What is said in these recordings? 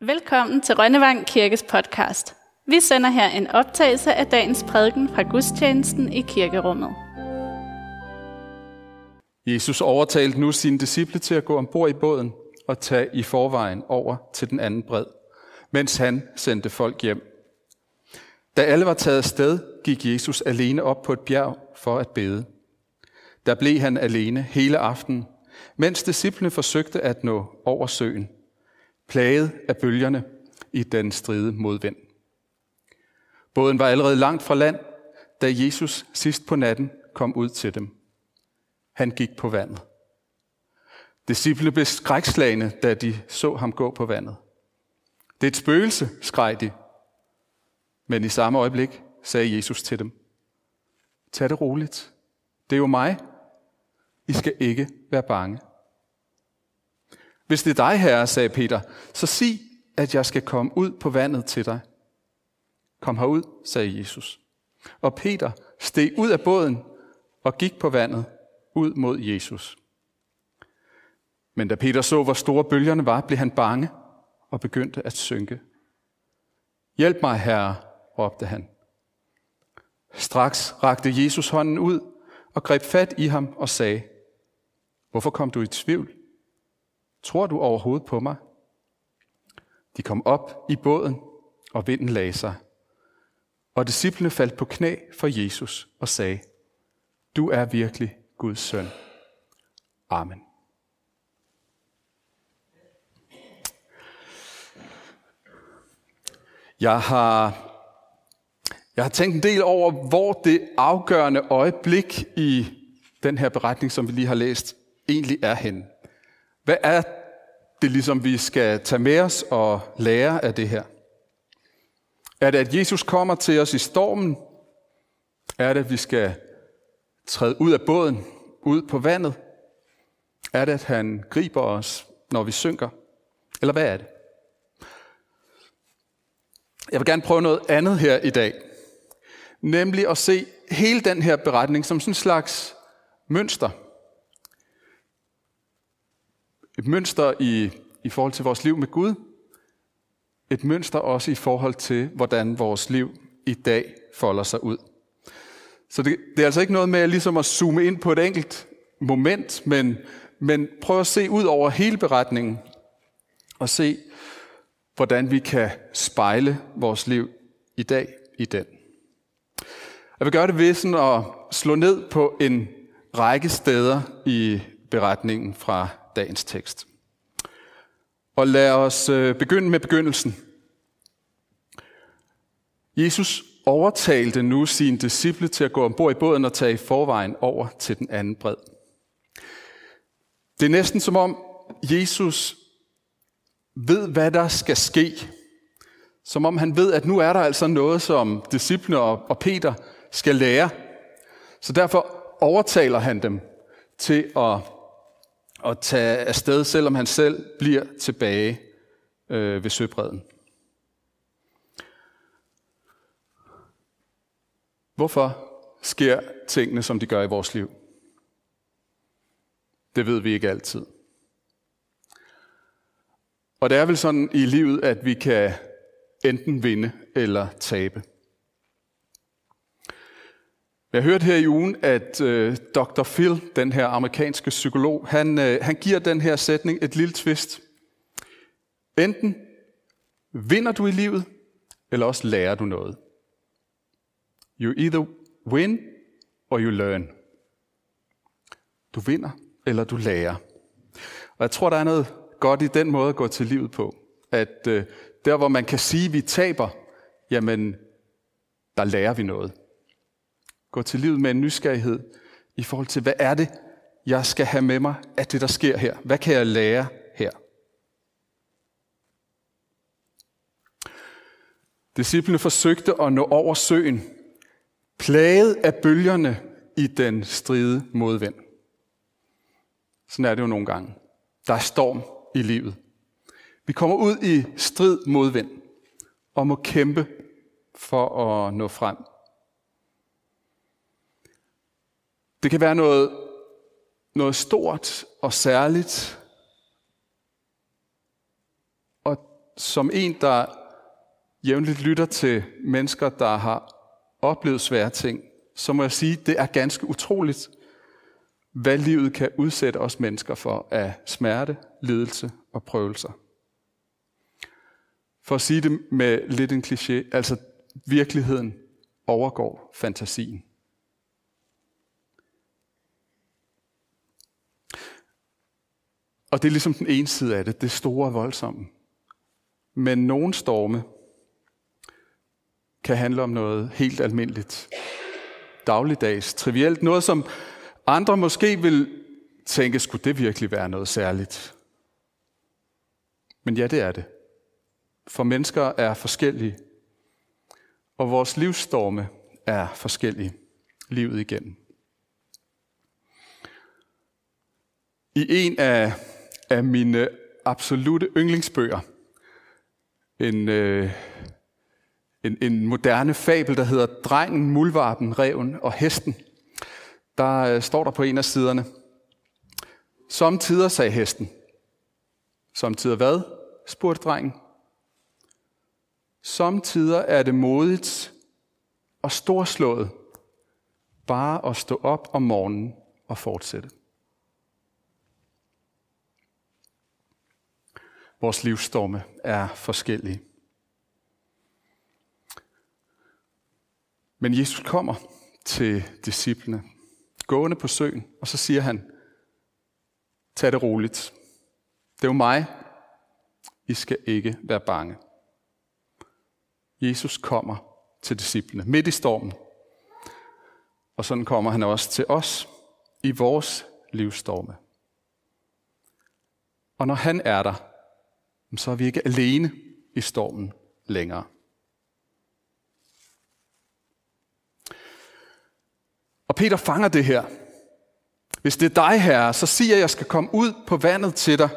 Velkommen til Rønnevang Kirkes podcast. Vi sender her en optagelse af dagens prædiken fra gudstjenesten i kirkerummet. Jesus overtalte nu sine disciple til at gå ombord i båden og tage i forvejen over til den anden bred, mens han sendte folk hjem. Da alle var taget sted, gik Jesus alene op på et bjerg for at bede. Der blev han alene hele aftenen, mens disciplene forsøgte at nå over søen, plaget af bølgerne i den stride modvind. Båden var allerede langt fra land, da Jesus sidst på natten kom ud til dem. Han gik på vandet. Disciplene blev skrækslagende, da de så ham gå på vandet. Det er et spøgelse, skreg de. Men i samme øjeblik sagde Jesus til dem, Tag det roligt. Det er jo mig. I skal ikke være bange. Hvis det er dig, herre, sagde Peter, så sig, at jeg skal komme ud på vandet til dig. Kom herud, sagde Jesus. Og Peter steg ud af båden og gik på vandet ud mod Jesus. Men da Peter så, hvor store bølgerne var, blev han bange og begyndte at synke. Hjælp mig, herre, råbte han. Straks rakte Jesus hånden ud og greb fat i ham og sagde, Hvorfor kom du i tvivl? Tror du overhovedet på mig? De kom op i båden, og vinden lagde sig. Og disciplene faldt på knæ for Jesus og sagde, Du er virkelig Guds søn. Amen. Jeg har, jeg har tænkt en del over, hvor det afgørende øjeblik i den her beretning, som vi lige har læst, egentlig er henne. Hvad er det ligesom, vi skal tage med os og lære af det her? Er det, at Jesus kommer til os i stormen? Er det, at vi skal træde ud af båden, ud på vandet? Er det, at han griber os, når vi synker? Eller hvad er det? Jeg vil gerne prøve noget andet her i dag. Nemlig at se hele den her beretning som sådan en slags mønster. Et mønster i, i forhold til vores liv med Gud. Et mønster også i forhold til, hvordan vores liv i dag folder sig ud. Så det, det er altså ikke noget med ligesom at zoome ind på et enkelt moment, men, men prøv at se ud over hele beretningen og se, hvordan vi kan spejle vores liv i dag i den. Jeg vil gøre det ved sådan at slå ned på en række steder i beretningen fra dagens tekst. Og lad os øh, begynde med begyndelsen. Jesus overtalte nu sine disciple til at gå ombord i båden og tage i forvejen over til den anden bred. Det er næsten som om Jesus ved, hvad der skal ske. Som om han ved, at nu er der altså noget, som disciplene og Peter skal lære. Så derfor overtaler han dem til at, at tage afsted, selvom han selv bliver tilbage øh, ved søbredden. Hvorfor sker tingene, som de gør i vores liv? Det ved vi ikke altid. Og det er vel sådan i livet, at vi kan enten vinde eller tabe. Jeg hørte her i ugen, at øh, Dr. Phil, den her amerikanske psykolog, han, øh, han giver den her sætning et lille twist. Enten vinder du i livet, eller også lærer du noget. You either win or you learn. Du vinder, eller du lærer. Og jeg tror, der er noget godt i den måde at gå til livet på. At øh, der, hvor man kan sige, at vi taber, jamen, der lærer vi noget. Gå til livet med en nysgerrighed i forhold til, hvad er det, jeg skal have med mig af det, der sker her? Hvad kan jeg lære her? Disciplene forsøgte at nå over søen, plaget af bølgerne i den stride modvind. Sådan er det jo nogle gange. Der er storm i livet. Vi kommer ud i strid modvind og må kæmpe for at nå frem. Det kan være noget, noget stort og særligt. Og som en, der jævnligt lytter til mennesker, der har oplevet svære ting, så må jeg sige, det er ganske utroligt, hvad livet kan udsætte os mennesker for af smerte, lidelse og prøvelser. For at sige det med lidt en kliché, altså virkeligheden overgår fantasien. Og det er ligesom den ene side af det, det store og voldsomme. Men nogle storme kan handle om noget helt almindeligt, dagligdags, trivielt, noget som andre måske vil tænke, skulle det virkelig være noget særligt? Men ja, det er det. For mennesker er forskellige, og vores livsstorme er forskellige livet igennem. I en af, af mine absolute yndlingsbøger, en, øh, en, en moderne fabel, der hedder Drengen, Mulvarpen, Reven og Hesten, der øh, står der på en af siderne, Samtidig sagde hesten. Samtidig hvad? spurgte drengen. Samtidig er det modigt og storslået bare at stå op om morgenen og fortsætte. Vores livsstorme er forskellige. Men Jesus kommer til disciplene, gående på søen, og så siger han, tag det roligt. Det er jo mig. I skal ikke være bange. Jesus kommer til disciplene midt i stormen. Og sådan kommer han også til os i vores livsstorme. Og når han er der, så er vi ikke alene i stormen længere. Og Peter fanger det her. Hvis det er dig, herre, så siger jeg, at jeg skal komme ud på vandet til dig.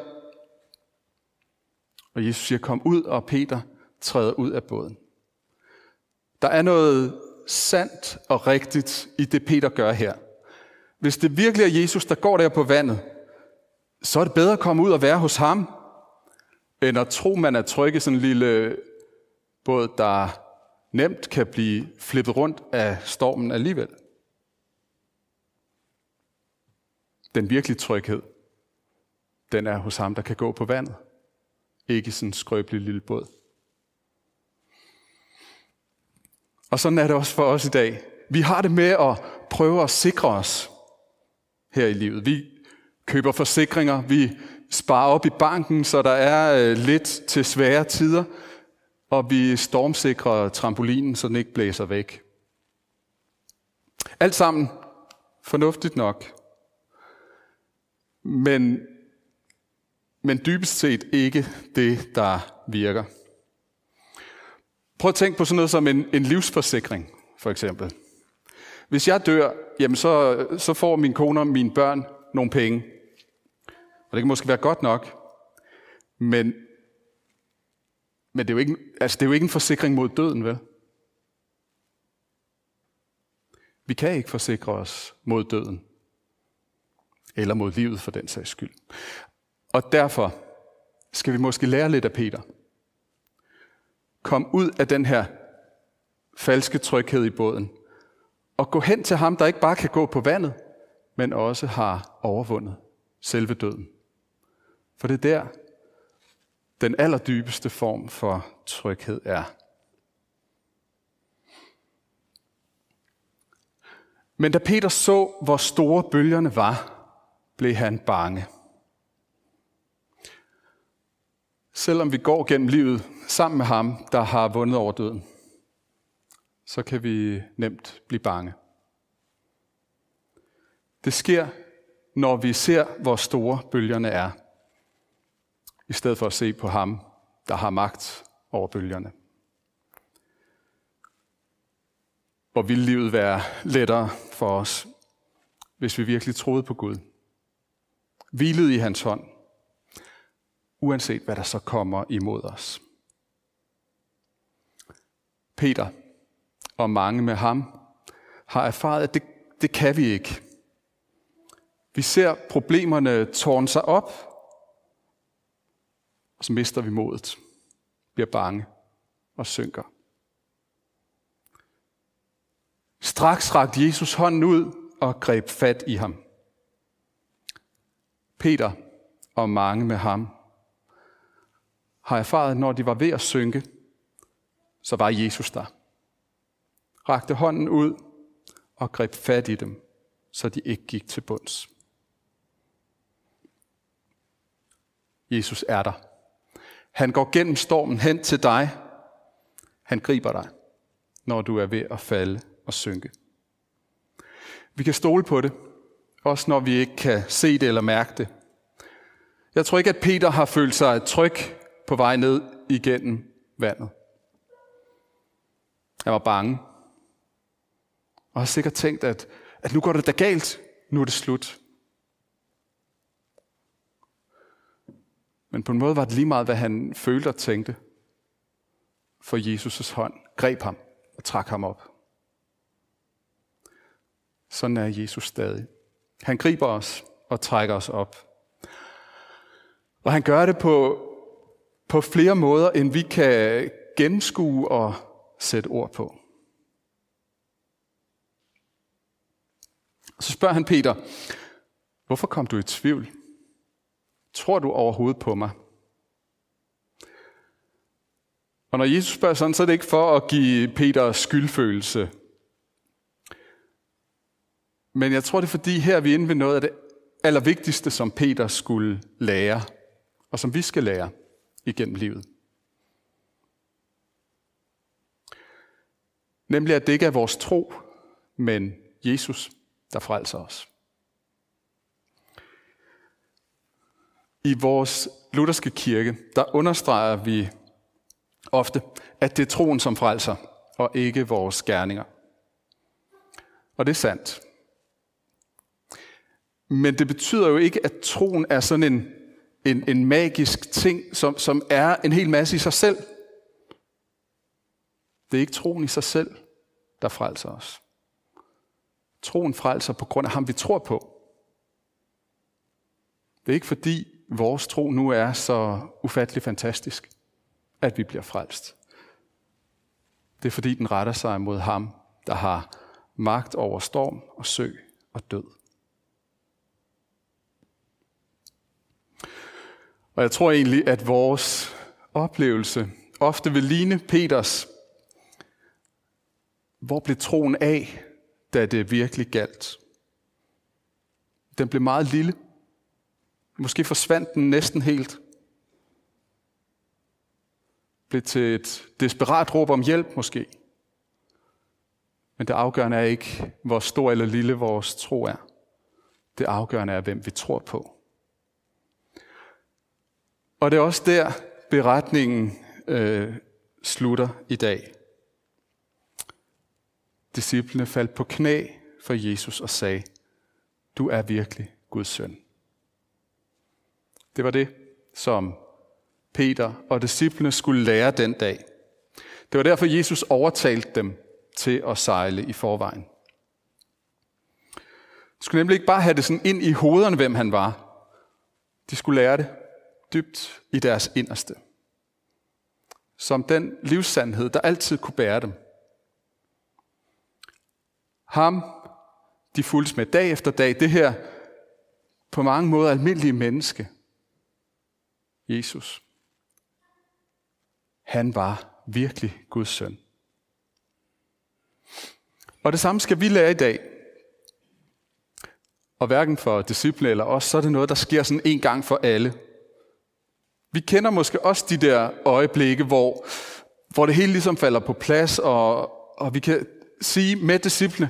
Og Jesus siger, kom ud, og Peter træder ud af båden. Der er noget sandt og rigtigt i det, Peter gør her. Hvis det virkelig er Jesus, der går der på vandet, så er det bedre at komme ud og være hos ham, end at tro, man er tryg i sådan en lille båd, der nemt kan blive flippet rundt af stormen alligevel. Den virkelige tryghed, den er hos ham, der kan gå på vandet. Ikke sådan en skrøbelig lille båd. Og sådan er det også for os i dag. Vi har det med at prøve at sikre os her i livet. Vi køber forsikringer, vi sparer op i banken, så der er øh, lidt til svære tider, og vi stormsikrer trampolinen, så den ikke blæser væk. Alt sammen fornuftigt nok. Men, men dybest set ikke det, der virker. Prøv at tænke på sådan noget som en, en livsforsikring, for eksempel. Hvis jeg dør, jamen så, så får min kone og mine børn nogle penge. Og det kan måske være godt nok, men, men det, er jo ikke, altså det er jo ikke en forsikring mod døden, vel? Vi kan ikke forsikre os mod døden. Eller mod livet for den sags skyld. Og derfor skal vi måske lære lidt af Peter. Kom ud af den her falske tryghed i båden. Og gå hen til ham, der ikke bare kan gå på vandet, men også har overvundet selve døden. For det er der, den allerdybeste form for tryghed er. Men da Peter så, hvor store bølgerne var, blev han bange. Selvom vi går gennem livet sammen med ham, der har vundet over døden, så kan vi nemt blive bange. Det sker, når vi ser, hvor store bølgerne er, i stedet for at se på ham, der har magt over bølgerne. Hvor ville livet være lettere for os, hvis vi virkelig troede på Gud. Hvilede i hans hånd, uanset hvad der så kommer imod os. Peter og mange med ham har erfaret, at det, det kan vi ikke. Vi ser problemerne tårne sig op, og så mister vi modet. bliver bange og synker. Straks rakte Jesus hånden ud og greb fat i ham. Peter og mange med ham har erfaret, når de var ved at synke, så var Jesus der. Rakte hånden ud og greb fat i dem, så de ikke gik til bunds. Jesus er der. Han går gennem stormen hen til dig. Han griber dig, når du er ved at falde og synke. Vi kan stole på det, også når vi ikke kan se det eller mærke det. Jeg tror ikke, at Peter har følt sig tryg på vej ned igennem vandet. Han var bange. Og har sikkert tænkt, at, at nu går det da galt. Nu er det slut. Men på en måde var det lige meget, hvad han følte og tænkte. For Jesus' hånd greb ham og trak ham op. Sådan er Jesus stadig. Han griber os og trækker os op. Og han gør det på, på flere måder, end vi kan gennemskue og sætte ord på. Så spørger han Peter, hvorfor kom du i tvivl? Tror du overhovedet på mig? Og når Jesus spørger sådan, så er det ikke for at give Peter skyldfølelse. Men jeg tror, det er fordi, her er vi inde ved noget af det allervigtigste, som Peter skulle lære, og som vi skal lære igennem livet. Nemlig, at det ikke er vores tro, men Jesus, der frelser os. I vores lutherske kirke, der understreger vi ofte, at det er troen, som frelser, og ikke vores gerninger. Og det er sandt. Men det betyder jo ikke, at troen er sådan en, en, en magisk ting, som, som er en hel masse i sig selv. Det er ikke troen i sig selv, der frelser os. Troen frelser på grund af ham, vi tror på. Det er ikke fordi vores tro nu er så ufattelig fantastisk, at vi bliver frelst. Det er fordi den retter sig mod ham, der har magt over storm og sø og død. Og jeg tror egentlig, at vores oplevelse ofte vil ligne Peters. Hvor blev troen af, da det virkelig galt? Den blev meget lille. Måske forsvandt den næsten helt. Blev til et desperat råb om hjælp måske. Men det afgørende er ikke, hvor stor eller lille vores tro er. Det afgørende er, hvem vi tror på. Og det er også der, beretningen øh, slutter i dag. Disciplene faldt på knæ for Jesus og sagde, du er virkelig Guds søn. Det var det, som Peter og disciplene skulle lære den dag. Det var derfor, Jesus overtalte dem til at sejle i forvejen. De skulle nemlig ikke bare have det sådan ind i hovederne, hvem han var. De skulle lære det dybt i deres inderste. Som den livssandhed, der altid kunne bære dem. Ham, de fulgte med dag efter dag, det her på mange måder almindelige menneske, Jesus. Han var virkelig Guds søn. Og det samme skal vi lære i dag. Og hverken for disciple eller os, så er det noget, der sker sådan en gang for alle. Vi kender måske også de der øjeblikke, hvor, hvor det hele ligesom falder på plads, og, og vi kan sige med disciplene,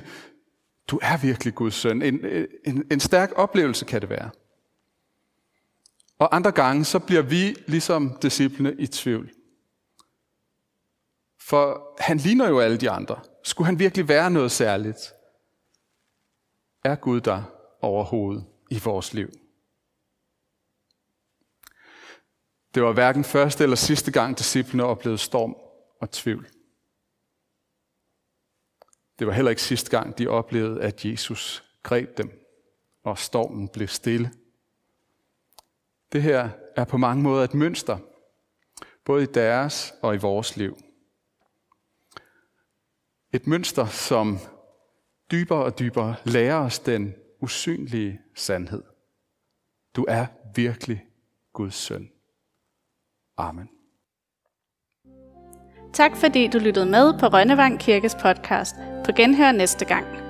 du er virkelig Guds søn. En, en, en stærk oplevelse kan det være. Og andre gange, så bliver vi ligesom disciplene i tvivl. For han ligner jo alle de andre. Skulle han virkelig være noget særligt? Er Gud der overhovedet i vores liv? Det var hverken første eller sidste gang, disciplene oplevede storm og tvivl. Det var heller ikke sidste gang, de oplevede, at Jesus greb dem, og stormen blev stille. Det her er på mange måder et mønster, både i deres og i vores liv. Et mønster, som dybere og dybere lærer os den usynlige sandhed. Du er virkelig Guds søn. Amen. Tak fordi du lyttede med på Rønnevang Kirkes podcast. På genhør næste gang.